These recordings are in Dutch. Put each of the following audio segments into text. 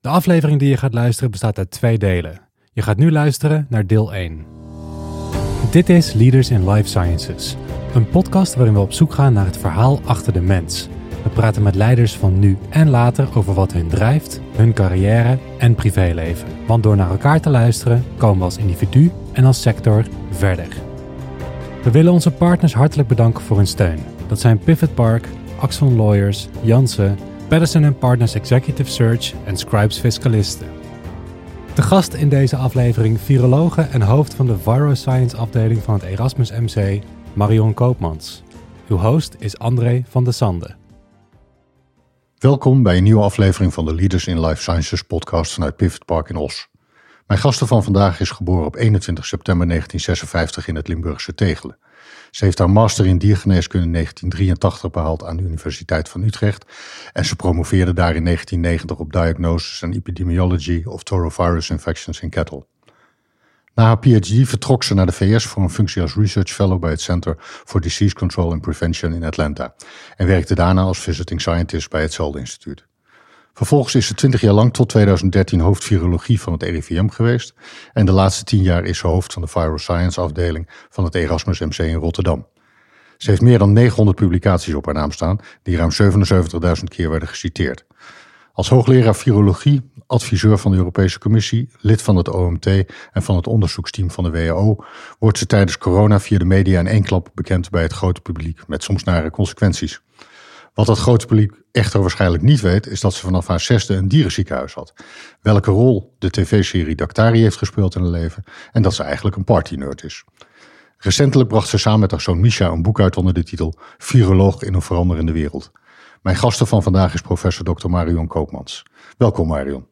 De aflevering die je gaat luisteren bestaat uit twee delen. Je gaat nu luisteren naar deel 1. Dit is Leaders in Life Sciences, een podcast waarin we op zoek gaan naar het verhaal achter de mens. We praten met leiders van nu en later over wat hun drijft, hun carrière en privéleven. Want door naar elkaar te luisteren komen we als individu en als sector verder. We willen onze partners hartelijk bedanken voor hun steun. Dat zijn Pivot Park, Axon Lawyers, Jansen, Patterson Partners Executive Search en Scribes Fiscalisten. De gast in deze aflevering virologe en hoofd van de Viroscience afdeling van het Erasmus MC, Marion Koopmans. Uw host is André van de Sande. Welkom bij een nieuwe aflevering van de Leaders in Life Sciences podcast vanuit Pivot Park in Os. Mijn gasten van vandaag is geboren op 21 september 1956 in het Limburgse Tegelen. Ze heeft haar master in diergeneeskunde in 1983 behaald aan de Universiteit van Utrecht en ze promoveerde daar in 1990 op Diagnosis and Epidemiology of Torovirus Infections in Cattle. Na haar PhD vertrok ze naar de VS voor een functie als Research Fellow bij het Center for Disease Control and Prevention in Atlanta en werkte daarna als Visiting Scientist bij hetzelfde instituut. Vervolgens is ze 20 jaar lang tot 2013 hoofd virologie van het RIVM geweest. En de laatste 10 jaar is ze hoofd van de Viroscience afdeling van het Erasmus MC in Rotterdam. Ze heeft meer dan 900 publicaties op haar naam staan, die ruim 77.000 keer werden geciteerd. Als hoogleraar virologie, adviseur van de Europese Commissie, lid van het OMT en van het onderzoeksteam van de WHO, wordt ze tijdens corona via de media in één klap bekend bij het grote publiek, met soms nare consequenties. Wat dat grote publiek echter waarschijnlijk niet weet, is dat ze vanaf haar zesde een dierenziekenhuis had. Welke rol de tv-serie Dactari heeft gespeeld in haar leven en dat ze eigenlijk een partynerd is. Recentelijk bracht ze samen met haar zoon Misha een boek uit onder de titel Viroloog in een veranderende wereld. Mijn gasten van vandaag is professor Dr. Marion Koopmans. Welkom Marion.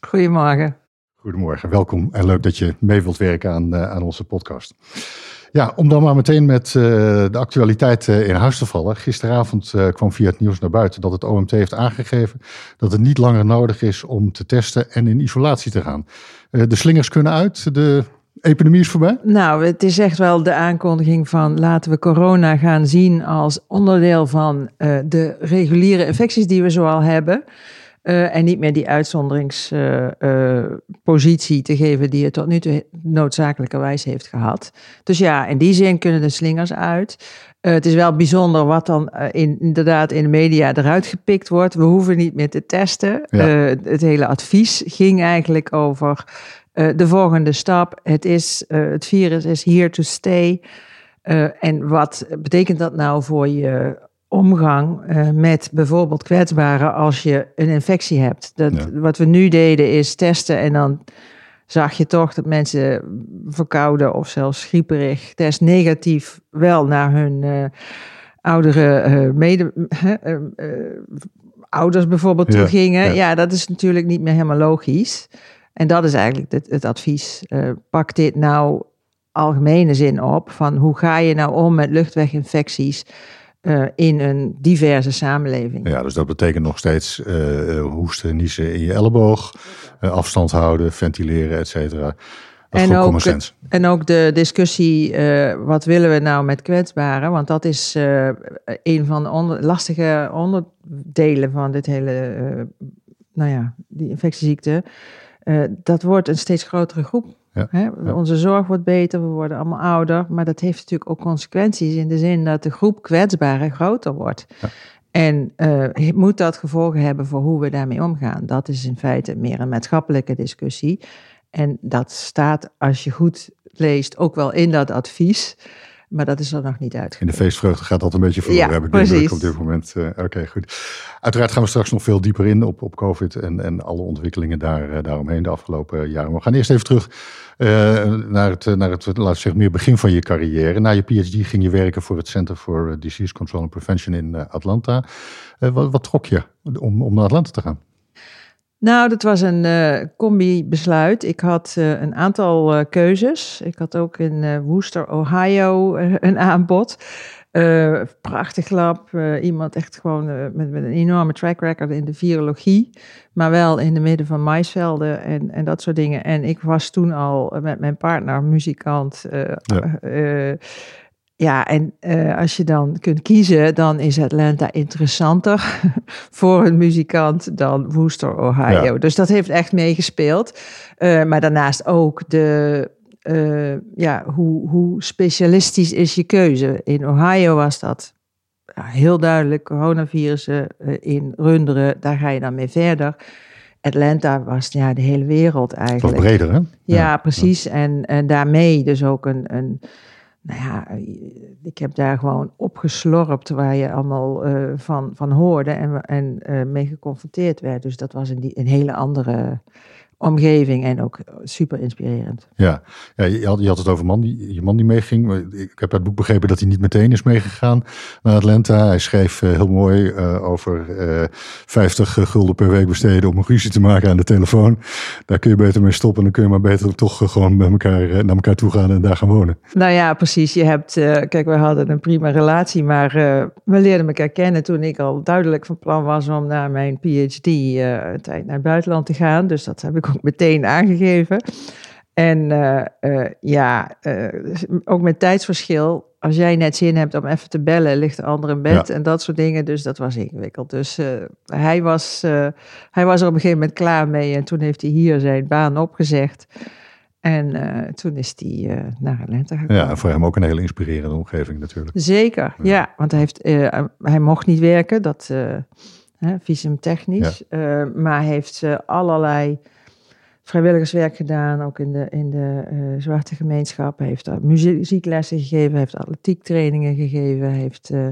Goedemorgen. Goedemorgen, welkom en leuk dat je mee wilt werken aan, uh, aan onze podcast. Ja, om dan maar meteen met uh, de actualiteit uh, in huis te vallen. Gisteravond uh, kwam via het nieuws naar buiten dat het OMT heeft aangegeven dat het niet langer nodig is om te testen en in isolatie te gaan. de slingers kunnen uit, de epidemie is voorbij? Nou, het is echt wel de aankondiging van laten we corona gaan zien als onderdeel van de reguliere infecties die we zoal hebben. Uh, en niet meer die uitzonderingspositie uh, uh, te geven die het tot nu toe noodzakelijkerwijs heeft gehad. Dus ja, in die zin kunnen de slingers uit. het is wel bijzonder wat dan in, inderdaad in de media eruit gepikt wordt. We hoeven niet meer te testen. Ja. het hele advies ging eigenlijk over de volgende stap. Het, is, het virus is here to stay. en wat betekent dat nou voor je omgang uh, met bijvoorbeeld kwetsbaren als je een infectie hebt. Dat, ja. Wat we nu deden is testen en dan zag je toch dat mensen verkouden of zelfs grieperig, test negatief, wel naar hun uh, oudere uh, mede, ouders bijvoorbeeld ja, toe gingen. Ja. ja. dat is natuurlijk niet meer helemaal logisch. En dat is eigenlijk het, het advies. pak dit nou algemene zin op van hoe ga je nou om met luchtweginfecties? Uh, in een diverse samenleving. Ja, dus dat betekent nog steeds uh, hoesten, niezen in je elleboog, uh, afstand houden, ventileren, et cetera. En ook, en ook de discussie, wat willen we nou met kwetsbaren? Want dat is een van de onder, lastige onderdelen van dit hele, nou ja, die infectieziekte. dat wordt een steeds grotere groep. Ja, Hè? Onze zorg wordt beter, we worden allemaal ouder. Maar dat heeft natuurlijk ook consequenties in de zin dat de groep kwetsbaren groter wordt. Ja. En uh, moet dat gevolgen hebben voor hoe we daarmee omgaan? Dat is in feite meer een maatschappelijke discussie. En dat staat, als je goed leest, ook wel in dat advies. Maar dat is er nog niet uit. In de feestvreugde gaat dat een beetje voor, ja, heb ik precies. op dit moment. Uh, Oké, okay, goed. Uiteraard gaan we straks nog veel dieper in op, op COVID en, en alle ontwikkelingen daar, uh, daaromheen de afgelopen jaren. We gaan eerst even terug uh, naar het, naar het laten we zeggen, meer begin van je carrière. Na je PhD ging je werken voor het Center for Disease Control and Prevention in Atlanta. Wat, wat, trok je om, om naar Atlanta te gaan? Nou, dat was een uh, combi-besluit. Ik had uh, een aantal uh, keuzes. Ik had ook in Worcester, Ohio, een aanbod. prachtig lab. iemand echt gewoon met, met, een enorme track record in de virologie. Maar wel in de midden van maisvelden en, en dat soort dingen. En ik was toen al met mijn partner, muzikant. Ja ja, en uh, als je dan kunt kiezen, dan is Atlanta interessanter voor een muzikant dan Worcester, Ohio. Ja. Dus dat heeft echt meegespeeld. Uh, maar daarnaast ook de, uh, ja, hoe, hoe specialistisch is je keuze? In Ohio was dat ja, heel duidelijk, coronavirussen in runderen, daar ga je dan mee verder. Atlanta was ja, de hele wereld eigenlijk. Toch breder, hè? Ja, precies. En, en daarmee dus ook een, een nou ja, ik heb daar gewoon opgeslorpt waar je allemaal uh, van, van hoorde en, en uh, mee geconfronteerd werd. Dus dat was een, een hele andere omgeving en ook super inspirerend. Ja, ja je, had, je had het over man die, je man die meeging. Ik heb uit het boek begrepen dat hij niet meteen is meegegaan naar Atlanta. Hij schreef uh, heel mooi uh, over uh, 50 gulden per week besteden om een ruzie te maken aan de telefoon. Daar kun je beter mee stoppen. Dan kun je maar beter toch gewoon bij elkaar, naar elkaar toe gaan en daar gaan wonen. Nou ja, precies. Je hebt, kijk, we hadden een prima relatie, maar we leerden elkaar kennen toen ik al duidelijk van plan was om naar mijn PhD een tijd naar het buitenland te gaan. Dus dat heb ik ook meteen aangegeven. En uh, uh, ja, uh, ook met tijdsverschil. Als jij net zin hebt om even te bellen, ligt de ander in bed ja. en dat soort dingen. Dus dat was ingewikkeld. Dus hij, was, hij was er op een gegeven moment klaar mee. En toen heeft hij hier zijn baan opgezegd. En toen is hij naar Atlanta gekomen. Ja, voor hem ook een hele inspirerende omgeving natuurlijk. Zeker, ja. ja want hij, heeft, hij mocht niet werken, dat visumtechnisch. Ja. maar hij heeft allerlei vrijwilligerswerk gedaan, ook in de, in de uh, zwarte gemeenschap. Hij heeft muzieklessen gegeven, heeft atletiektrainingen gegeven, heeft uh,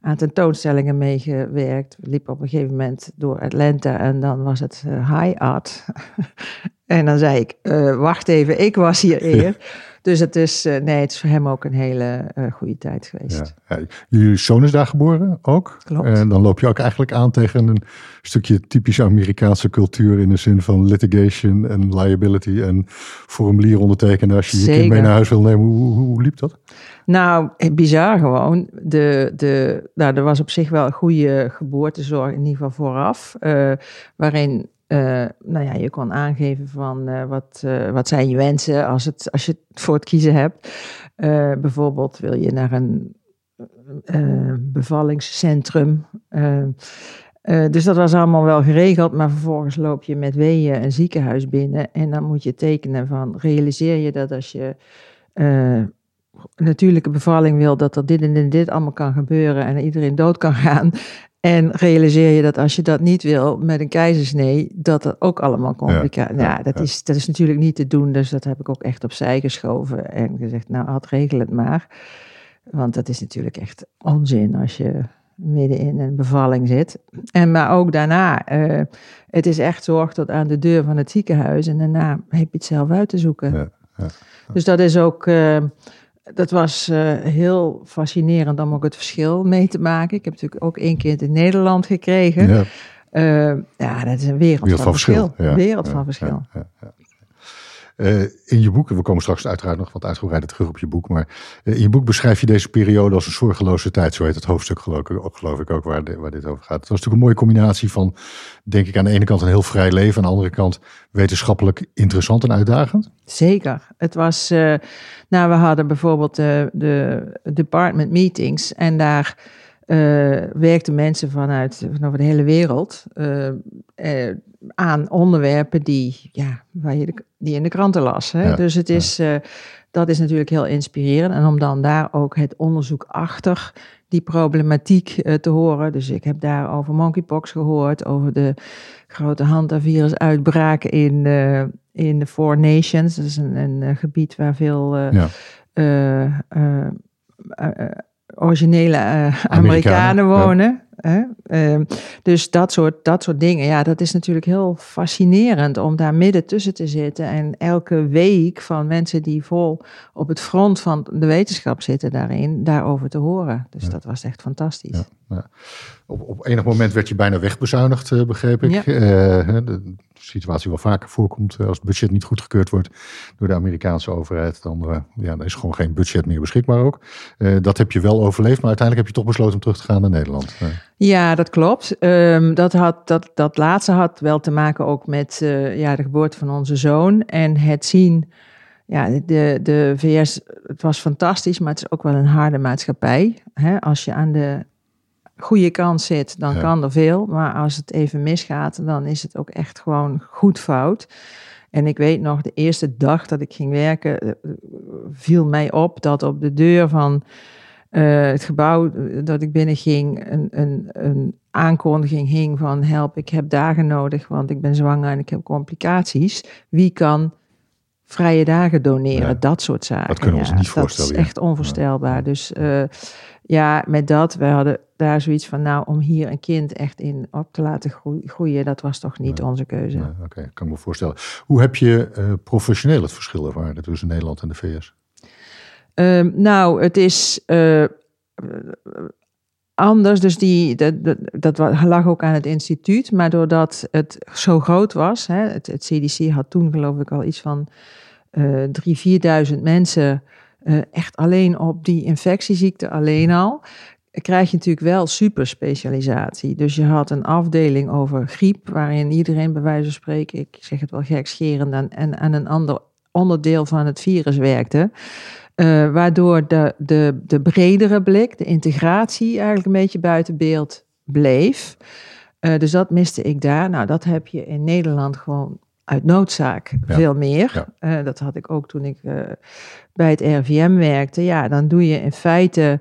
aan tentoonstellingen meegewerkt. Liep op een gegeven moment door Atlanta en dan was het uh, high art. en dan zei ik, wacht even, ik was hier eer. Dus het is, uh, nee, het is voor hem ook een hele uh, goede tijd geweest. Ja. Ja. Jullie zoon is daar geboren ook. Klopt. En dan loop je ook eigenlijk aan tegen een stukje typische Amerikaanse cultuur in de zin van litigation en liability en formulier ondertekenen als je je kind mee naar huis wil nemen. Hoe, hoe, hoe liep dat? Nou, bizar gewoon. De, de, nou, er was op zich wel een goede geboortezorg, in ieder geval vooraf, uh, waarin uh, nou ja, je kon aangeven van uh, wat, uh, wat zijn je wensen als, het, als je het voor het kiezen hebt. bijvoorbeeld wil je naar een bevallingscentrum. dus dat was allemaal wel geregeld, maar vervolgens loop je met weeën een ziekenhuis binnen en dan moet je tekenen van realiseer je dat als je natuurlijke bevalling wil, dat er dit en dit allemaal kan gebeuren en iedereen dood kan gaan. En realiseer je dat als je dat niet wil met een keizersnee, dat er ook allemaal complicaties. Ja, ja, dat, Is, dat is natuurlijk niet te doen, dus dat heb ik ook echt opzij geschoven en gezegd, nou had regel het maar. Want dat is natuurlijk echt onzin als je midden in een bevalling zit. En maar ook daarna, uh, het is echt zorg tot aan de deur van het ziekenhuis en daarna heb je het zelf uit te zoeken. Dus dat is ook. Uh, dat was uh, heel fascinerend om ook het verschil mee te maken. Ik heb natuurlijk ook één keer in Nederland gekregen. Ja, uh, ja dat is een wereld, wereld van, verschil. verschil. Ja, wereld van verschil. Uh, in je boek, we komen straks uiteraard nog wat uitgebreider terug op je boek, maar uh, in je boek beschrijf je deze periode als een zorgeloze tijd, zo heet het hoofdstuk geloof ik, ook waar, waar dit over gaat. Het was natuurlijk een mooie combinatie van, denk ik, aan de ene kant een heel vrij leven, aan de andere kant wetenschappelijk interessant en uitdagend. Zeker. Het was, uh, nou we hadden bijvoorbeeld de, de department meetings en daar werkten mensen vanuit van over de hele wereld uh, uh, aan onderwerpen die, ja, waar je de, die in de kranten las. Hè? Ja, dus het is, ja. dat is natuurlijk heel inspirerend. En om dan daar ook het onderzoek achter die problematiek te horen. Dus ik heb daar over monkeypox gehoord, over de grote hantavirusuitbraak in, in de Four Nations. Dat is een, een gebied waar veel ja originele uh, Amerikanen, wonen. Ja. Uh, dus dat soort, dat soort dingen, ja, dat is natuurlijk heel fascinerend om daar midden tussen te zitten. En elke week van mensen die vol op het front van de wetenschap zitten daarin, daarover te horen. Dus ja. dat was echt fantastisch. Ja, op, op enig moment werd je bijna wegbezuinigd, uh, begreep ik. de situatie wel vaker voorkomt als het budget niet goedgekeurd wordt door de Amerikaanse overheid. Dan, ja, dan is gewoon geen budget meer beschikbaar ook. dat heb je wel overleefd, maar uiteindelijk heb je toch besloten om terug te gaan naar Nederland. Ja, dat klopt. Um, dat, had, dat, dat laatste had wel te maken ook met ja, de geboorte van onze zoon en het zien ja, de, de VS, het was fantastisch, maar het is ook wel een harde maatschappij. Als je aan de goede kant zit, dan Ja. kan er veel. Maar als het even misgaat, dan is het ook echt gewoon goed fout. En ik weet nog, de eerste dag dat ik ging werken, eh, viel mij op dat op de deur van eh, het gebouw eh, dat ik binnenging, een, een, een aankondiging hing van help, ik heb dagen nodig, want ik ben zwanger en ik heb complicaties. Wie kan vrije dagen doneren? Ja. Dat soort zaken. Dat kunnen we ons niet voorstellen, Dat is echt onvoorstelbaar. Dus eh, ja, met dat, we hadden daar zoiets van, nou, om hier een kind echt in op te laten groe- groeien, dat was toch niet onze keuze. Oké, kan ik me voorstellen. Hoe heb je eh, professioneel het verschil ervaren tussen Nederland en de VS? Ehm, nou, het is eh, anders. Dus die, dat, lag ook aan het instituut. Maar doordat het zo groot was, hè, het, CDC had toen geloof ik al iets van eh 3.000, 4.000 mensen eh, echt alleen op die infectieziekte alleen al. Krijg je natuurlijk wel superspecialisatie. Dus je had een afdeling over griep, waarin iedereen bij wijze van spreken, ik zeg het wel gekscherend, en aan een ander onderdeel van het virus werkte. Eh, waardoor de, de, de bredere blik, de integratie eigenlijk een beetje buiten beeld bleef. Eh, dus dat miste ik daar. Nou, dat heb je in Nederland gewoon uit noodzaak Ja. veel meer. Ja. Eh, dat had ik ook toen ik bij het RIVM werkte. Ja, dan doe je in feite...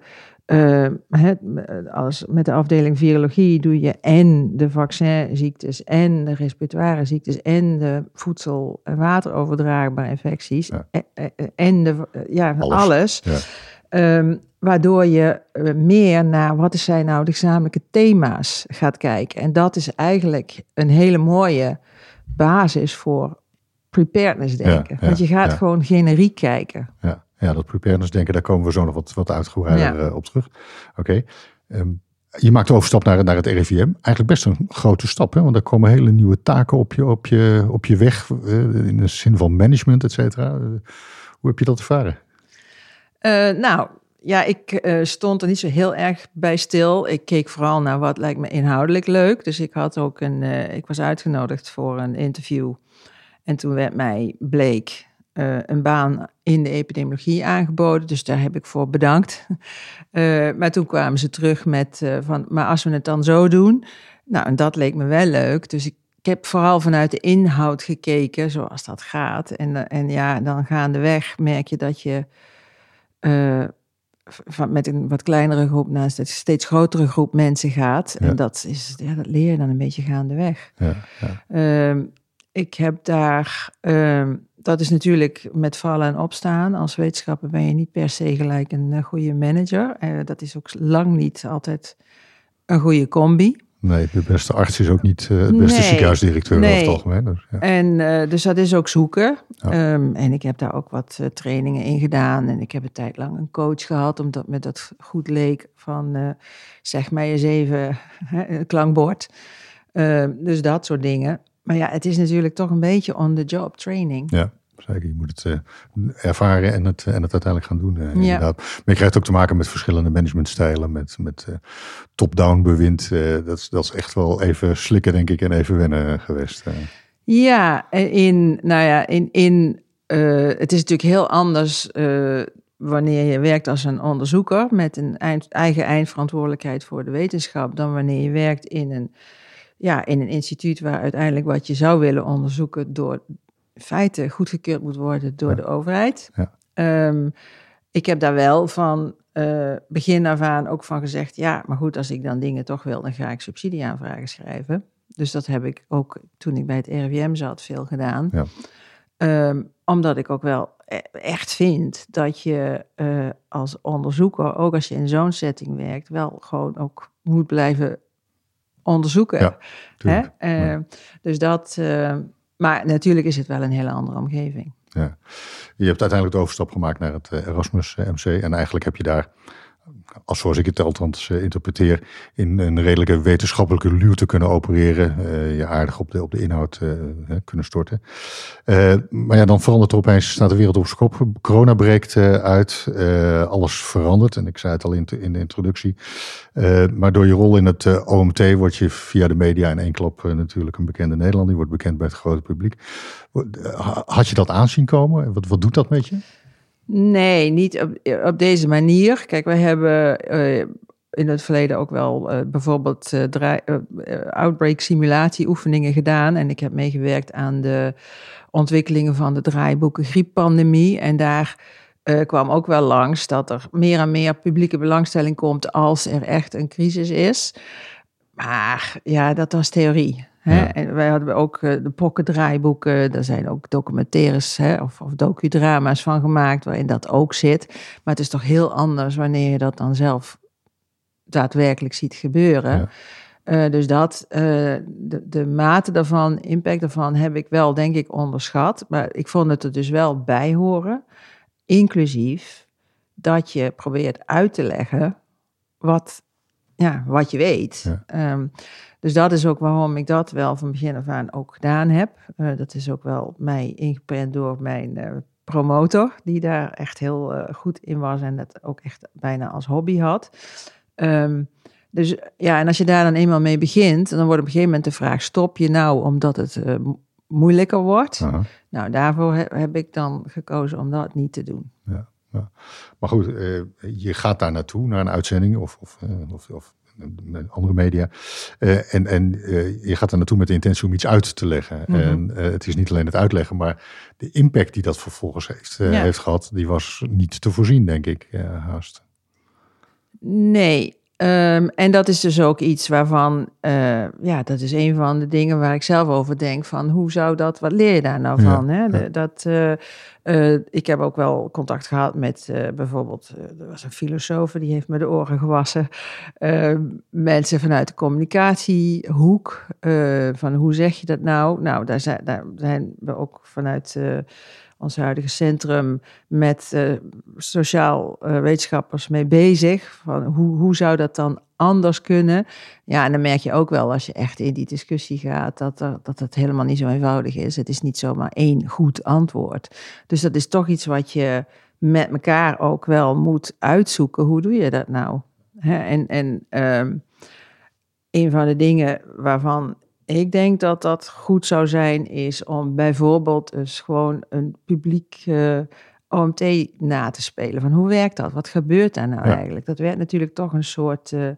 eh, het, als, met de afdeling virologie doe je en de vaccinziektes en de respiratoire ziektes en de voedsel- en wateroverdraagbare infecties Ja. en, de, eh, ja, Alles. alles. Ja. Ehm, waardoor je eh, meer naar wat zijn nou de gezamenlijke thema's gaat kijken. En dat is eigenlijk een hele mooie basis voor preparedness denken. ja, Want je gaat gewoon generiek kijken. Ja, ja dat preparedness denken, daar komen we zo nog wat, wat uitgebreider Ja. eh, op terug. Oké. Ehm, je maakt de overstap naar, naar het RIVM. Eigenlijk best een grote stap, hè? want er komen hele nieuwe taken op je, op je, op je weg, eh, in de zin van management, et cetera. Eh, hoe heb je dat ervaren? Eh, nou, ja, ik stond er niet zo heel erg bij stil. Ik keek vooral naar wat lijkt me inhoudelijk leuk. Dus ik had ook een, ik was uitgenodigd voor een interview. En toen werd mij bleek eh, een baan in de epidemiologie aangeboden. Dus daar heb ik voor bedankt. Eh, maar toen kwamen ze terug met eh, van, maar als we het dan zo doen. Nou, en dat leek me wel leuk. Dus ik, ik heb vooral vanuit de inhoud gekeken, zoals dat gaat. En, en ja, dan gaandeweg merk je dat je van, met een wat kleinere groep naar een steeds grotere groep mensen gaat. Ja. En dat, is, ja, dat leer je dan een beetje gaandeweg. Ja, ja. Ehm, ik heb daar, ehm, dat is natuurlijk met vallen en opstaan. Als wetenschapper ben je niet per se gelijk een eh, goede manager. Eh, dat is ook lang niet altijd een goede combi. Nee, de beste arts is ook niet eh, het beste Nee, ziekenhuisdirecteur over nee. het algemeen. Dus, ja. En dus dat is ook zoeken. Ja. Ehm, en ik heb daar ook wat trainingen in gedaan. En ik heb een tijd lang een coach gehad, omdat me dat goed leek van zeg mij eens even hè, klankbord. Ehm, dus dat soort dingen. Maar ja, het is natuurlijk toch een beetje on-the-job training. Ja, zeker. Je moet het eh, ervaren en het, en het uiteindelijk gaan doen. eh, Ja. inderdaad. Maar je krijgt ook te maken met verschillende managementstijlen, met, met eh, top-down bewind. eh, dat, is, dat is echt wel even slikken, denk ik, en even wennen geweest. eh. Ja, in, nou ja, in, in eh, het is natuurlijk heel anders eh, wanneer je werkt als een onderzoeker met een eind, eigen eindverantwoordelijkheid voor de wetenschap, dan wanneer je werkt in een, ja, in een instituut waar uiteindelijk wat je zou willen onderzoeken door in feite goedgekeurd moet worden door Ja. de overheid. Ja. Ehm, ik heb daar wel van eh, begin af aan ook van gezegd, ja, maar goed, als ik dan dingen toch wil, dan ga ik subsidieaanvragen schrijven. Dus dat heb ik ook toen ik bij het RIVM zat veel gedaan. Ja. Ehm, omdat ik ook wel e- echt vind dat je eh, als onderzoeker, ook als je in zo'n setting werkt, wel gewoon ook moet blijven onderzoeken. Ja, Hè? Eh, Ja. Dus dat, eh, maar natuurlijk is het wel een hele andere omgeving. Ja. Je hebt uiteindelijk de overstap gemaakt naar het eh, Erasmus MC. En eigenlijk heb je daar als zoals ik het althans uh, interpreteer, in een redelijke wetenschappelijke luw te kunnen opereren. Uh, je aardig op de, op de inhoud uh, kunnen storten. maar ja, dan verandert er opeens, staat de wereld op kop. Corona breekt uit, alles verandert. En ik zei het al in, in de introductie. maar door je rol in het OMT word je via de media in één klap natuurlijk een bekende Nederlander. Die wordt bekend bij het grote publiek. Had je dat aanzien komen? Wat, wat doet dat met je? Nee, niet op, op deze manier. Kijk, wij hebben uh, in het verleden ook wel uh, bijvoorbeeld uh, outbreak simulatie oefeningen gedaan. En ik heb meegewerkt aan de ontwikkelingen van de draaiboeken grieppandemie. En daar kwam ook wel langs dat er meer en meer publieke belangstelling komt als er echt een crisis is. Maar ja, dat was theorie. Hè? En wij hadden ook uh, de pokkendraaiboeken, daar zijn ook documentaires hè, of, of docudrama's van gemaakt waarin dat ook zit. Maar het is toch heel anders wanneer je dat dan zelf daadwerkelijk ziet gebeuren. Uh, dus dat, uh, de, de mate daarvan, impact daarvan, heb ik wel, denk ik, onderschat. Maar ik vond het er dus wel bij horen, inclusief dat je probeert uit te leggen wat, ja, wat je weet. Ja. Um, dus dat is ook waarom ik dat wel van begin af aan ook gedaan heb. Uh, dat is ook wel mij ingeprent door mijn uh, promotor, die daar echt heel uh, goed in was en dat ook echt bijna als hobby had. Um, dus ja, en als je daar dan eenmaal mee begint, dan wordt op een gegeven moment de vraag: stop je nou omdat het moeilijker wordt? -huh. Nou, daarvoor he, heb ik dan gekozen om dat niet te doen. Ja. Ja. Maar goed, je gaat daar naartoe, naar een uitzending of, of, of, of andere media. Uh, en en uh, je gaat er naartoe met de intentie om iets uit te leggen. Mm -hmm. En uh, het is niet alleen het uitleggen, maar de impact die dat vervolgens heeft, ja. heeft gehad, die was niet te voorzien, denk ik, haast. Nee, Um, en dat is dus ook iets waarvan, ja, dat is een van de dingen waar ik zelf over denk: van hoe zou dat, wat leer je daar nou van? Ja, hè? De, dat, uh, ik heb ook wel contact gehad met bijvoorbeeld, er was een filosoof die heeft me de oren gewassen. Mensen vanuit de communicatiehoek, van hoe zeg je dat nou? Nou, daar zijn, daar zijn we ook vanuit ons huidige centrum met uh, sociaal uh, wetenschappers mee bezig. Van hoe, hoe zou dat dan anders kunnen? Ja, en dan merk je ook wel als je echt in die discussie gaat dat, er, dat het helemaal niet zo eenvoudig is. Het is niet zomaar één goed antwoord. Dus dat is toch iets wat je met elkaar ook wel moet uitzoeken. Hoe doe je dat nou? En, en um, een van de dingen waarvan ik denk dat dat goed zou zijn, is om bijvoorbeeld eens gewoon een publiek uh, OMT na te spelen. Van hoe werkt dat? Wat gebeurt daar nou ja. eigenlijk? Dat werd natuurlijk toch een soort uh,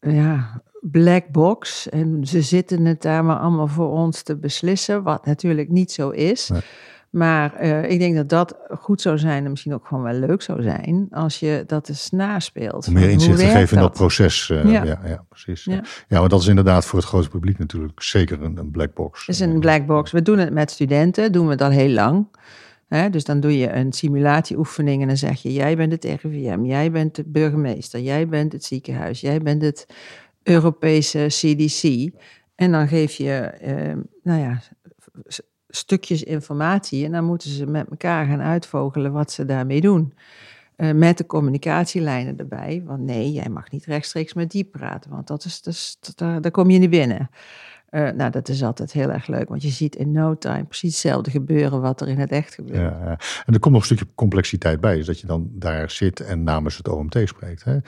ja, black box. En ze zitten het daar maar allemaal voor ons te beslissen, wat natuurlijk niet zo is. Nee. Maar uh, ik denk dat dat goed zou zijn en misschien ook gewoon wel leuk zou zijn als je dat eens naspeelt. Om meer inzicht te geven in dat proces. Uh, ja. Ja, ja. precies. Ja. ja, maar dat is inderdaad voor het grote publiek natuurlijk zeker een, een black box. Het is een black box. We doen het met studenten, doen we dat heel lang. He, dus dan doe je een simulatieoefening en dan zeg je: Jij bent het RIVM, jij bent de burgemeester, jij bent het ziekenhuis, jij bent het Europese CDC. En dan geef je, uh, nou ja, stukjes informatie en dan moeten ze met elkaar gaan uitvogelen wat ze daarmee doen. Uh, met de communicatielijnen erbij. Want nee, jij mag niet rechtstreeks met die praten, want dat is, dat daar kom je niet binnen. Uh, nou, dat is altijd heel erg leuk, want je ziet in no time precies hetzelfde gebeuren wat er in het echt gebeurt. Ja, ja. En er komt nog een stukje complexiteit bij, is dat je dan daar zit en namens het OMT spreekt. Hè?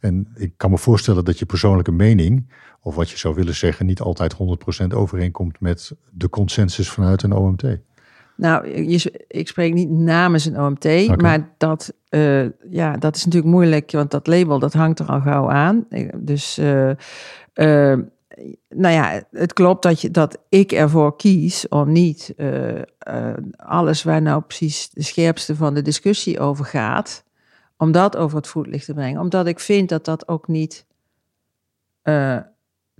En ik kan me voorstellen dat je persoonlijke mening, of wat je zou willen zeggen, niet altijd 100% overeenkomt met de consensus vanuit een OMT. Nou, je, ik spreek niet namens een OMT, okay. maar dat, uh, ja, dat is natuurlijk moeilijk, want dat label dat hangt er al gauw aan. Dus uh, uh, nou ja, het klopt dat, je, dat ik ervoor kies om niet uh, uh, alles waar nou precies de scherpste van de discussie over gaat, om dat over het voetlicht te brengen. Omdat ik vind dat dat ook niet uh,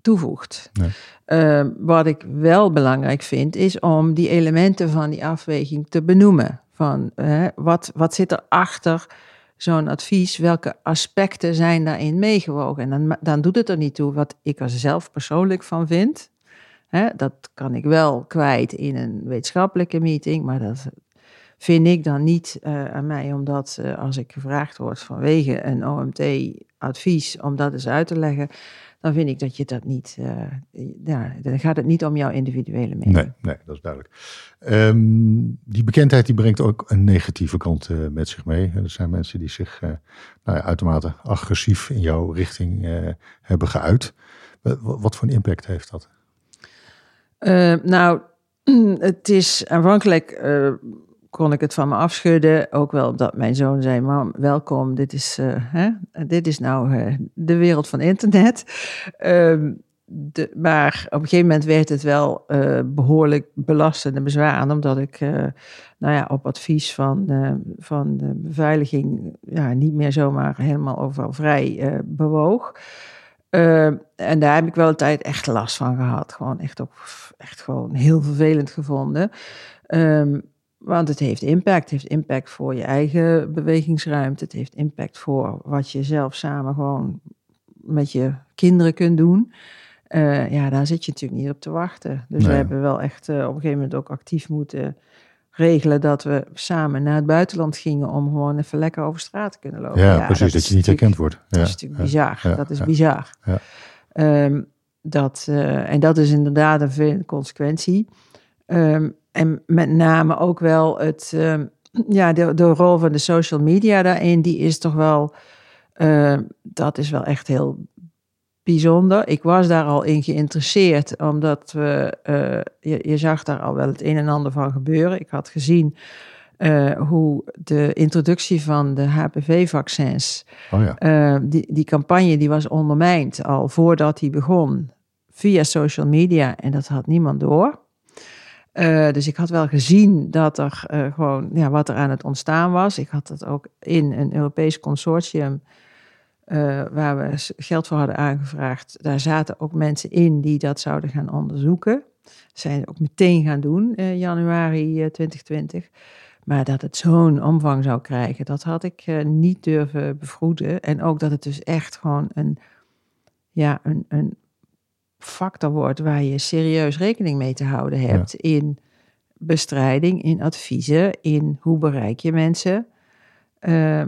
toevoegt. Nee. wat ik wel belangrijk vind, is om die elementen van die afweging te benoemen. Van wat, wat zit er achter zo'n advies, welke aspecten zijn daarin meegewogen? En dan, dan doet het er niet toe wat ik er zelf persoonlijk van vind. Dat kan ik wel kwijt in een wetenschappelijke meeting, maar dat vind ik dan niet uh, aan mij, omdat uh, als ik gevraagd word vanwege een OMT-advies om dat eens uit te leggen, dan vind ik dat je dat niet, uh, ja, dan gaat het niet om jouw individuele mening. Nee, nee dat is duidelijk. Um, die bekendheid die brengt ook een negatieve kant met zich mee. Er zijn mensen die zich nou ja, uitermate agressief in jouw richting hebben geuit. Wat voor een impact heeft dat? nou, het is aanvankelijk kon ik het van me afschudden. Ook wel omdat mijn zoon zei: Mam, welkom. Dit is, uh, hè? dit is nou uh, de wereld van internet. Uh, de, maar op een gegeven moment werd het wel uh, behoorlijk belastend en bezwaarend. Omdat ik nou ja, op advies van, van de beveiliging ja, niet meer zomaar helemaal overal vrij bewoog. en daar heb ik wel een tijd echt last van gehad. Gewoon echt, ook, echt gewoon heel vervelend gevonden. Um, want het heeft impact. Het heeft impact voor je eigen bewegingsruimte. Het heeft impact voor wat je zelf samen gewoon met je kinderen kunt doen. Uh, ja, daar zit je natuurlijk niet op te wachten. Dus we hebben wel echt uh, op een gegeven moment ook actief moeten regelen dat we samen naar het buitenland gingen om gewoon even lekker over straat te kunnen lopen. Ja, precies, dat, dat je niet herkend wordt. Ja, dat is natuurlijk bizar. dat is bizar. Um, dat, uh, en dat is inderdaad een consequentie. Um, en met name ook wel het, uh, ja, de, de rol van de social media daarin, die is toch wel, uh, dat is wel echt heel bijzonder. Ik was daar al in geïnteresseerd, omdat we, uh, je, je, zag daar al wel het een en ander van gebeuren. Ik had gezien hoe de introductie van de HPV-vaccins, oh ja. die, die campagne die was ondermijnd al voordat die begon via social media en dat had niemand door. Uh, dus ik had wel gezien dat er uh, gewoon ja, wat er aan het ontstaan was. Ik had dat ook in een Europees consortium uh, waar we geld voor hadden aangevraagd. Daar zaten ook mensen in die dat zouden gaan onderzoeken. Zijn ook meteen gaan doen januari 2020. Maar dat het zo'n omvang zou krijgen, dat had ik niet durven bevroeden. En ook dat het dus echt gewoon een, ja, een, een factor wordt waar je serieus rekening mee te houden hebt in bestrijding, in adviezen, in hoe bereik je mensen. Uh,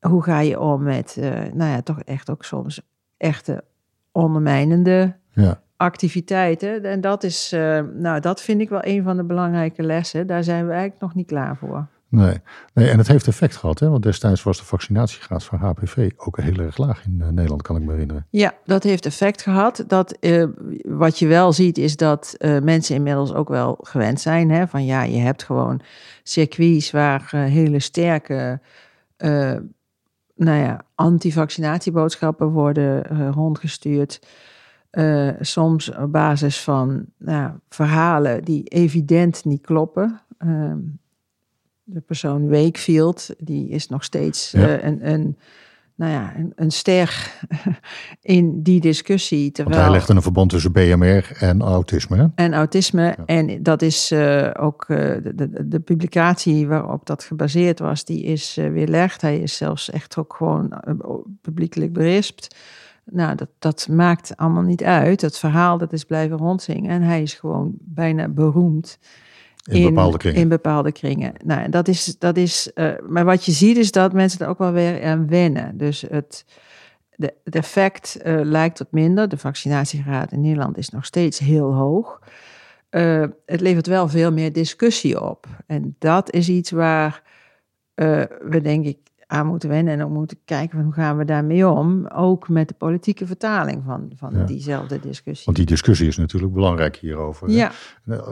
hoe ga je om met, uh, nou ja, toch echt ook soms echte ondermijnende ja. activiteiten. En dat is, uh, nou, dat vind ik wel een van de belangrijke lessen. Daar zijn we eigenlijk nog niet klaar voor. Nee. nee, en het heeft effect gehad, hè? want destijds was de vaccinatiegraad van HPV ook heel erg laag in uh, Nederland, kan ik me herinneren. Ja, dat heeft effect gehad. Dat, uh, wat je wel ziet is dat uh, mensen inmiddels ook wel gewend zijn. Hè? Van ja, je hebt gewoon circuits waar hele sterke nou ja, anti-vaccinatieboodschappen worden rondgestuurd. soms op basis van nou, verhalen die evident niet kloppen. Ehm, de persoon Wakefield, die is nog steeds uh, een, een, nou ja, een, een ster in die discussie. Terwijl, Want hij legde een verband tussen BMR en autisme. En autisme. En dat is uh, ook uh, de, de, de, publicatie waarop dat gebaseerd was, die is weerlegd. Hij is zelfs echt ook gewoon publiekelijk berispt. Nou, dat, dat maakt allemaal niet uit. Het verhaal dat is blijven rondzingen. En hij is gewoon bijna beroemd in, bepaalde kringen. In bepaalde kringen. Nou, dat is, dat is, uh, maar wat je ziet is dat mensen er ook wel weer aan wennen. Dus het, de, het effect uh, lijkt wat minder. De vaccinatiegraad in Nederland is nog steeds heel hoog. Uh, het levert wel veel meer discussie op. En dat is iets waar we denk ik aan moeten wennen en ook moeten kijken van hoe gaan we daarmee om. Ook met de politieke vertaling van, van diezelfde discussie. Want die discussie is natuurlijk belangrijk hierover. Ja.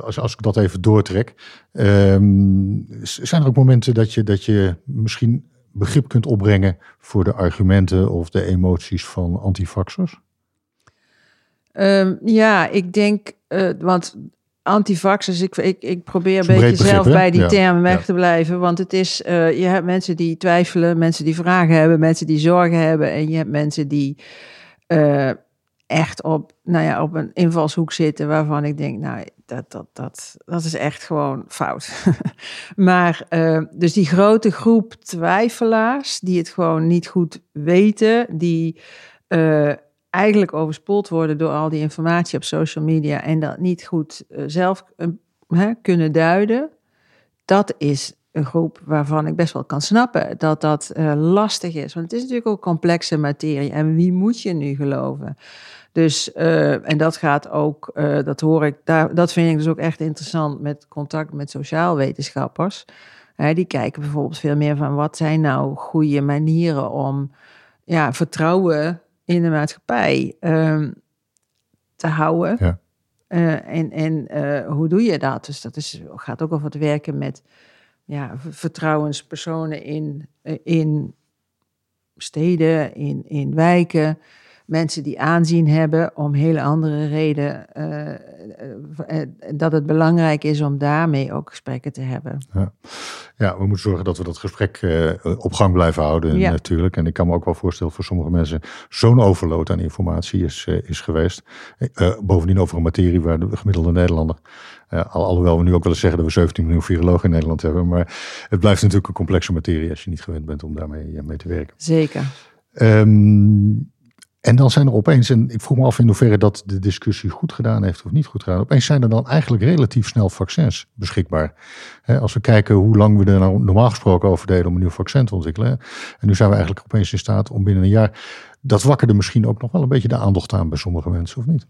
Als, als ik dat even doortrek, um, zijn er ook momenten dat je, dat je misschien begrip kunt opbrengen voor de argumenten of de emoties van antifaxers? Um, ja, ik denk, uh, want antivaxers, ik, ik, ik probeer een beetje zelf bij die termen weg te blijven. Want het is, uh, je hebt mensen die twijfelen, mensen die vragen hebben, mensen die zorgen hebben. En je hebt mensen die uh, echt op, nou ja, op een invalshoek zitten waarvan ik denk, nou, dat, dat, dat, dat is echt gewoon fout. maar uh, dus die grote groep twijfelaars die het gewoon niet goed weten, die eigenlijk overspoeld worden door al die informatie op social media en dat niet goed uh, zelf uh, hè, kunnen duiden, dat is een groep waarvan ik best wel kan snappen dat dat uh, lastig is. Want het is natuurlijk ook complexe materie. En wie moet je nu geloven? Dus, en dat gaat ook, dat hoor ik, daar, dat vind ik dus ook echt interessant met contact met sociaalwetenschappers. Uh, die kijken bijvoorbeeld veel meer van wat zijn nou goede manieren om ja, vertrouwen in de maatschappij um, te houden. Ja. en en hoe doe je dat? Dus dat is, gaat ook over het werken met ja, vertrouwenspersonen in, in steden, in, in wijken mensen die aanzien hebben om hele andere reden. Uh, dat het belangrijk is om daarmee ook gesprekken te hebben. Ja, ja we moeten zorgen dat we dat gesprek op gang blijven houden ja. natuurlijk. En ik kan me ook wel voorstellen voor sommige mensen zo'n overload aan informatie is, is geweest. bovendien over een materie waar de gemiddelde Nederlander alhoewel we nu ook wel eens zeggen dat we 17 miljoen virologen in Nederland hebben. Maar het blijft natuurlijk een complexe materie als je niet gewend bent om daarmee mee te werken. Zeker. Um, en dan zijn er opeens, en ik vroeg me af in hoeverre dat de discussie goed gedaan heeft of niet goed gedaan. Opeens zijn er dan eigenlijk relatief snel vaccins beschikbaar. als we kijken hoe lang we er nou normaal gesproken over deden om een nieuw vaccin te ontwikkelen. En nu zijn we eigenlijk opeens in staat om binnen een jaar. Dat wakkerde misschien ook nog wel een beetje de aandacht aan bij sommige mensen, of niet?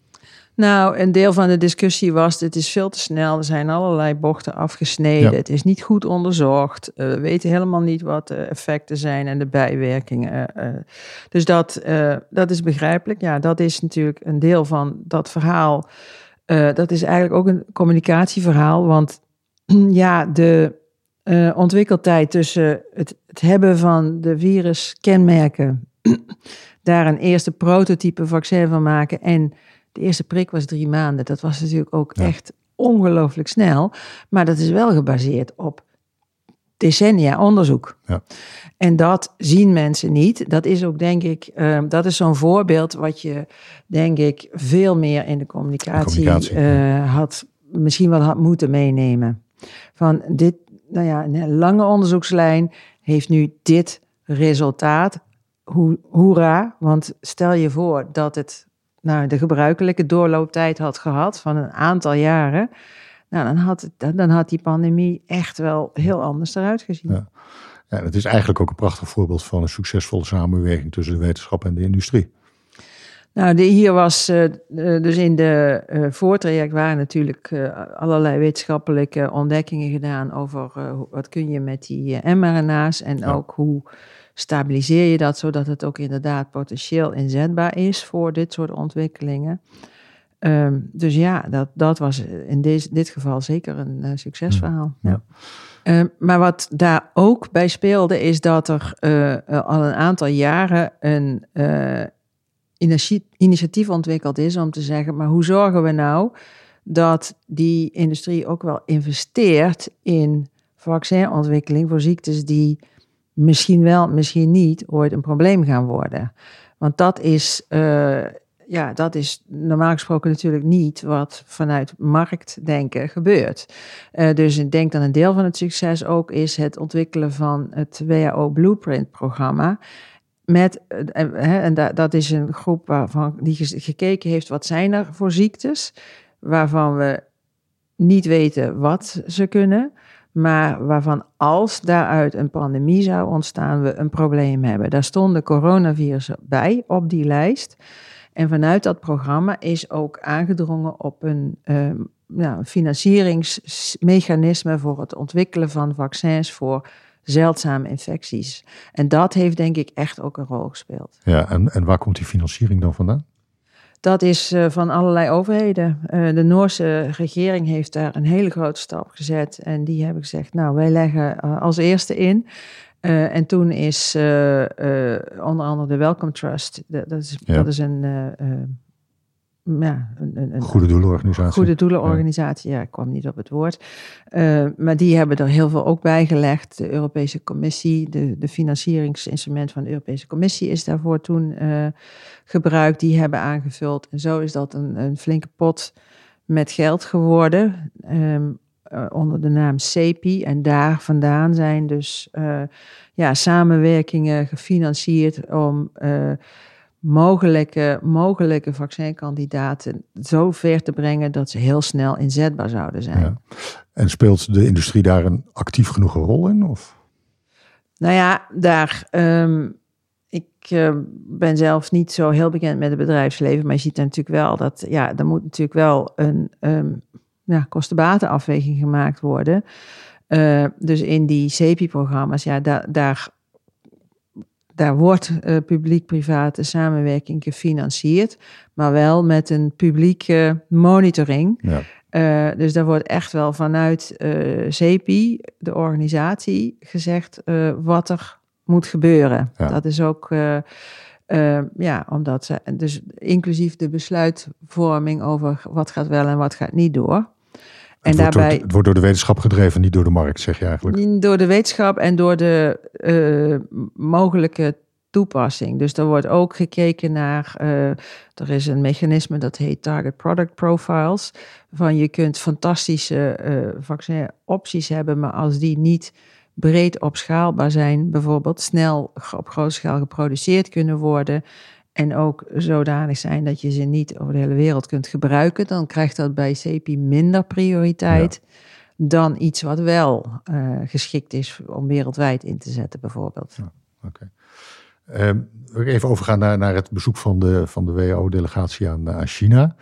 Nou, een deel van de discussie was: het is veel te snel. Er zijn allerlei bochten afgesneden. Het is niet goed onderzocht. Uh, we weten helemaal niet wat de effecten zijn en de bijwerkingen. Uh, dus dat, uh, dat is begrijpelijk. Ja, dat is natuurlijk een deel van dat verhaal. dat is eigenlijk ook een communicatieverhaal. Want ja, de ontwikkeltijd tussen het, het hebben van de viruskenmerken, daar een eerste prototype vaccin van maken en de eerste prik was drie maanden. Dat was natuurlijk ook echt ongelooflijk snel. Maar dat is wel gebaseerd op decennia onderzoek. Ja. En dat zien mensen niet. Dat is ook, denk ik, uh, dat is zo'n voorbeeld wat je, denk ik, veel meer in de communicatie, communicatie uh, had, misschien wel had moeten meenemen. Van dit, nou ja, een lange onderzoekslijn heeft nu dit resultaat. Ho hoera, want stel je voor dat het nou, de gebruikelijke doorlooptijd had gehad van een aantal jaren, nou, dan, had, dan had die pandemie echt wel heel anders eruit gezien. Ja. ja, het is eigenlijk ook een prachtig voorbeeld van een succesvolle samenwerking tussen de wetenschap en de industrie. Nou, de, hier was uh, dus in de uh, voortraject waren natuurlijk uh, allerlei wetenschappelijke ontdekkingen gedaan over wat kun je met die mRNA's en ook hoe stabiliseer je dat zodat het ook inderdaad potentieel inzetbaar is voor dit soort ontwikkelingen. Um, dus ja, dat, dat was in deze, dit geval zeker een uh, succesverhaal. Ja. ja. Um, maar wat daar ook bij speelde, is dat er uh, al een aantal jaren een uh, initiatief ontwikkeld is om te zeggen: maar hoe zorgen we nou dat die industrie ook wel investeert in vaccinontwikkeling voor ziektes die misschien wel, misschien niet ooit een probleem gaan worden. Want dat is, uh, ja, dat is normaal gesproken natuurlijk niet wat vanuit marktdenken gebeurt. Uh, dus ik denk dat een deel van het succes ook is het ontwikkelen van het WHO Blueprint programma. Met, uh, en dat, dat is een groep waarvan die gekeken heeft wat zijn er voor ziektes waarvan we niet weten wat ze kunnen maar waarvan als daaruit een pandemie zou ontstaan, we een probleem hebben. Daar stonden coronavirussen bij op die lijst. En vanuit dat programma is ook aangedrongen op een nou, financieringsmechanisme voor het ontwikkelen van vaccins voor zeldzame infecties. En dat heeft denk ik echt ook een rol gespeeld. Ja, en, en waar komt die financiering dan vandaan? Dat is uh, van allerlei overheden. Uh, de Noorse regering heeft daar een hele grote stap gezet. En die hebben gezegd, nou, wij leggen uh, als eerste in. en toen is onder andere de Welcome Trust, dat, dat is, ja. dat is een ja, een, een, goede doelenorganisatie. Goede doelenorganisatie, ja. ik kwam niet op het woord. Uh, maar die hebben er heel veel ook bij gelegd. De Europese Commissie, de, de financieringsinstrument van de Europese Commissie is daarvoor toen uh, gebruikt. Die hebben aangevuld. En zo is dat een, een flinke pot met geld geworden. Um, uh, onder de naam CEPI. En daar vandaan zijn dus ja, samenwerkingen gefinancierd om mogelijke, mogelijke vaccinkandidaten zo ver te brengen dat ze heel snel inzetbaar zouden zijn. Ja. En speelt de industrie daar een actief genoeg rol in? Of? Nou ja, daar. Ehm, ik uh, ben zelf niet zo heel bekend met het bedrijfsleven, maar je ziet natuurlijk wel dat ja, er moet natuurlijk wel een um, ja, kostenbatenafweging gemaakt worden. Uh, dus in die CEPI-programma's, ja, daar daar wordt uh, publiek-private samenwerking gefinancierd, maar wel met een publieke monitoring. Ja. Uh, dus daar wordt echt wel vanuit uh, CEPI, de organisatie, gezegd wat er moet gebeuren. Ja. Dat is ook, ja, omdat ze, dus inclusief de besluitvorming over wat gaat wel en wat gaat niet door. En het, daarbij, wordt door, het wordt door de wetenschap gedreven, niet door de markt, zeg je eigenlijk? Door de wetenschap en door de uh, mogelijke toepassing. Dus er wordt ook gekeken naar, uh, er is een mechanisme dat heet Target Product Profiles. Van je kunt fantastische uh, vaccinopties hebben, maar als die niet breed opschaalbaar zijn, bijvoorbeeld snel op grote schaal geproduceerd kunnen worden, en ook zodanig zijn dat je ze niet over de hele wereld kunt gebruiken, dan krijgt dat bij CEPI minder prioriteit dan iets wat wel uh, geschikt is om wereldwijd in te zetten, bijvoorbeeld. Ja, Oké. Okay. Ehm, even overgaan naar, naar het bezoek van de, van de WHO-delegatie aan, aan China.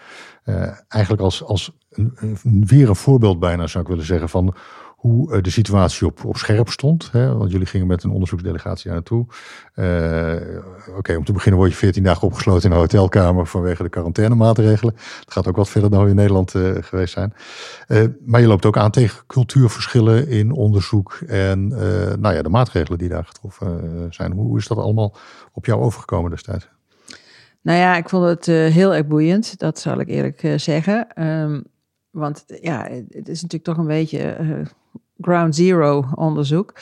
Uh, eigenlijk als, als een, een, weer een voorbeeld bijna zou ik willen zeggen van hoe eh, de situatie op, op scherp stond. Hè? Want jullie gingen met een onderzoeksdelegatie naartoe. Uh, Oké, om te beginnen word je 14 dagen opgesloten in een hotelkamer vanwege de quarantainemaatregelen. Dat gaat ook wat verder dan we in Nederland uh, geweest zijn. maar je loopt ook aan tegen cultuurverschillen in onderzoek en nou ja, de maatregelen die daar getroffen zijn. Hoe is dat allemaal op jou overgekomen destijds? Nou ja, ik vond het heel erg boeiend, dat zal ik eerlijk zeggen. Um, want ja, het is natuurlijk toch een beetje ground zero onderzoek.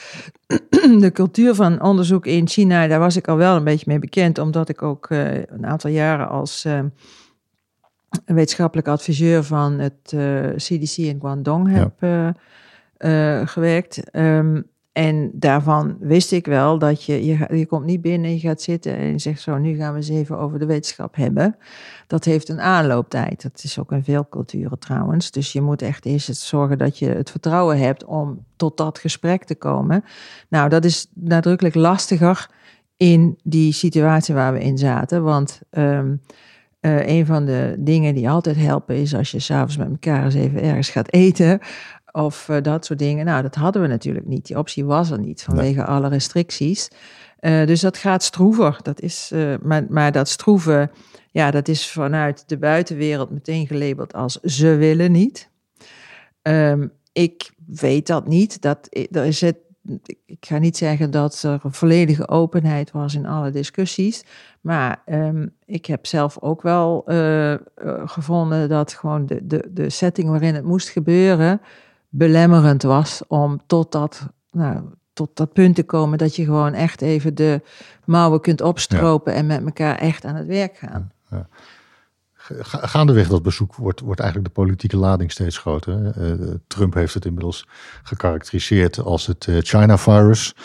De cultuur van onderzoek in China, daar was ik al wel een beetje mee bekend, omdat ik ook uh, een aantal jaren als uh, wetenschappelijk adviseur van het uh, eh, CDC in Guangdong heb gewerkt. Um, en daarvan wist ik wel dat je, je, komt niet binnen, je gaat zitten en je zegt zo, nu gaan we eens even over de wetenschap hebben. Dat heeft een aanlooptijd. Dat is ook in veel culturen trouwens. Dus je moet echt eerst zorgen dat je het vertrouwen hebt om tot dat gesprek te komen. Nou, dat is nadrukkelijk lastiger in die situatie waar we in zaten. Want um, uh, een van de dingen die altijd helpen is als je s'avonds met elkaar eens even ergens gaat eten of uh, dat soort dingen. Nou, dat hadden we natuurlijk niet. Die optie was er niet vanwege alle restricties. Uh, dus dat gaat stroever. Dat is, uh, maar, maar dat stroeven, ja, dat is vanuit de buitenwereld meteen gelabeld als ze willen niet. Um, ik weet dat niet. Dat, er is het, ik ga niet zeggen dat er een volledige openheid was in alle discussies. Maar um, ik heb zelf ook wel gevonden dat gewoon de, de, de setting waarin het moest gebeuren belemmerend was om tot dat, nou, tot dat punt te komen dat je gewoon echt even de mouwen kunt opstropen en met elkaar echt aan het werk gaan. Ja. Gaandeweg dat bezoek wordt, wordt eigenlijk de politieke lading steeds groter. Uh, Trump heeft het inmiddels gekarakteriseerd als het uh, China-virus.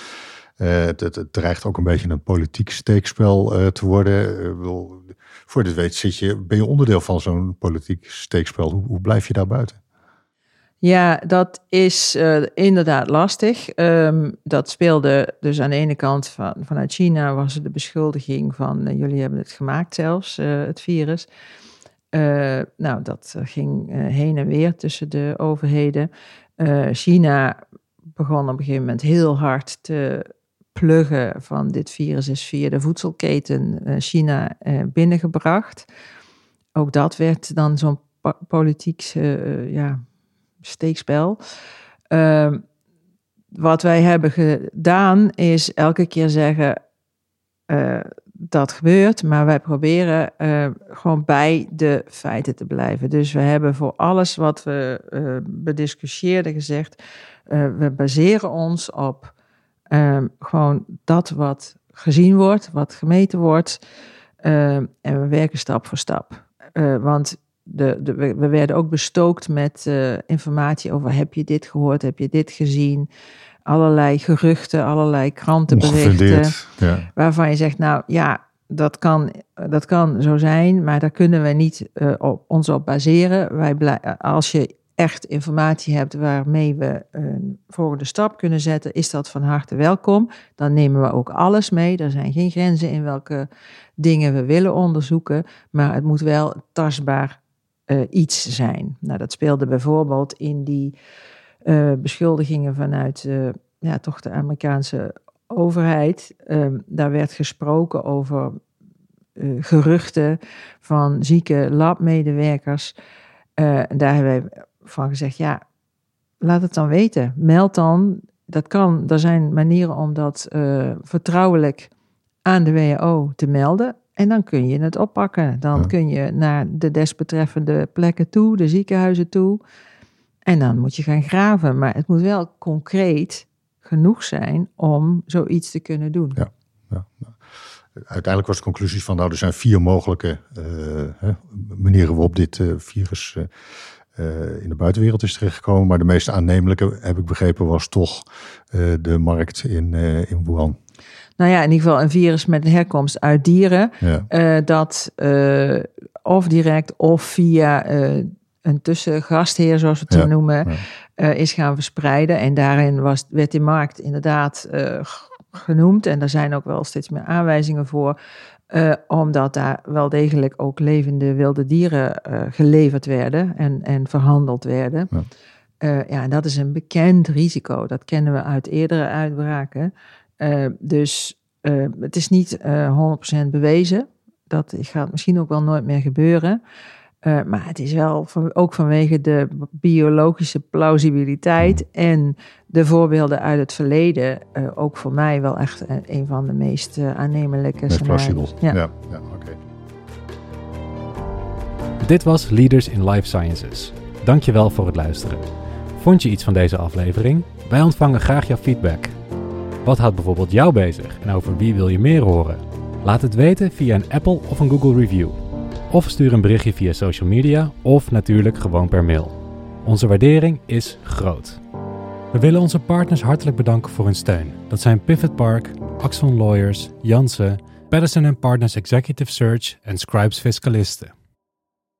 Uh, het, het, dreigt ook een beetje een politiek steekspel te worden. voor dit weet zit je, ben je onderdeel van zo'n politiek steekspel. Hoe, hoe blijf je daar buiten? Ja, dat is uh, inderdaad lastig. Um, dat speelde dus aan de ene kant van, vanuit China was er de beschuldiging van uh, jullie hebben het gemaakt zelfs, uh, het virus. nou, dat ging heen en weer tussen de overheden. China begon op een gegeven moment heel hard te pluggen van dit virus is via de voedselketen China binnengebracht. Ook dat werd dan zo'n politiek ja, steekspel. Uh, wat wij hebben gedaan is elke keer zeggen uh, dat gebeurt, maar wij proberen uh, gewoon bij de feiten te blijven. Dus we hebben voor alles wat we uh, bediscussieerden gezegd, we baseren ons op ehm, gewoon dat wat gezien wordt, wat gemeten wordt, ehm, en we werken stap voor stap. want de, de, we werden ook bestookt met uh, informatie over heb je dit gehoord, heb je dit gezien. Allerlei geruchten, allerlei krantenberichten. Ja. Waarvan je zegt, nou ja, dat kan, dat kan zo zijn, maar daar kunnen we niet uh, op, ons op baseren. Wij als je echt informatie hebt waarmee we een volgende stap kunnen zetten, is dat van harte welkom. Dan nemen we ook alles mee. Er zijn geen grenzen in welke dingen we willen onderzoeken, maar het moet wel tastbaar uh, iets zijn. Nou, dat speelde bijvoorbeeld in die uh, beschuldigingen vanuit uh, ja, toch de Amerikaanse overheid. Um, daar werd gesproken over geruchten van zieke labmedewerkers. daar hebben wij van gezegd, ja, laat het dan weten. Meld dan. Dat kan. Er zijn manieren om dat vertrouwelijk aan de WHO te melden. En dan kun je het oppakken. Dan kun je naar de desbetreffende plekken toe, de ziekenhuizen toe. En dan moet je gaan graven. Maar het moet wel concreet genoeg zijn om zoiets te kunnen doen. Ja, ja. Uiteindelijk was de conclusie van, nou, er zijn vier mogelijke uh, manieren waarop dit uh, virus uh, in de buitenwereld is terechtgekomen. Maar de meest aannemelijke, heb ik begrepen, was toch de markt in, in Wuhan nou ja, in ieder geval een virus met een herkomst uit dieren, ja. uh, dat uh, of direct of via uh, een tussengastheer, zoals we het ja. noemen, is gaan verspreiden. En daarin was, werd die markt inderdaad genoemd. En er zijn ook wel steeds meer aanwijzingen voor. omdat daar wel degelijk ook levende wilde dieren geleverd werden en, en verhandeld werden. Ja. ja, en dat is een bekend risico. Dat kennen we uit eerdere uitbraken. Uh, dus uh, het is niet uh, eh, 100% bewezen. Dat gaat misschien ook wel nooit meer gebeuren. maar het is wel van, ook vanwege de biologische plausibiliteit en de voorbeelden uit het verleden ook voor mij wel echt een van de meest aannemelijke scenario's. Ja, ja, ja oké. Dit was Leaders in Life Sciences. Dankjewel voor het luisteren. Vond je iets van deze aflevering? Wij ontvangen graag jouw feedback. Wat houdt bijvoorbeeld jou bezig en over wie wil je meer horen? Laat het weten via een Apple of een Google review. Of stuur een berichtje via social media of natuurlijk gewoon per mail. Onze waardering is groot. We willen onze partners hartelijk bedanken voor hun steun. Dat zijn Pivot Park, Axon Lawyers, Janssen, Patterson Partners Executive Search en Scribes Fiscalisten.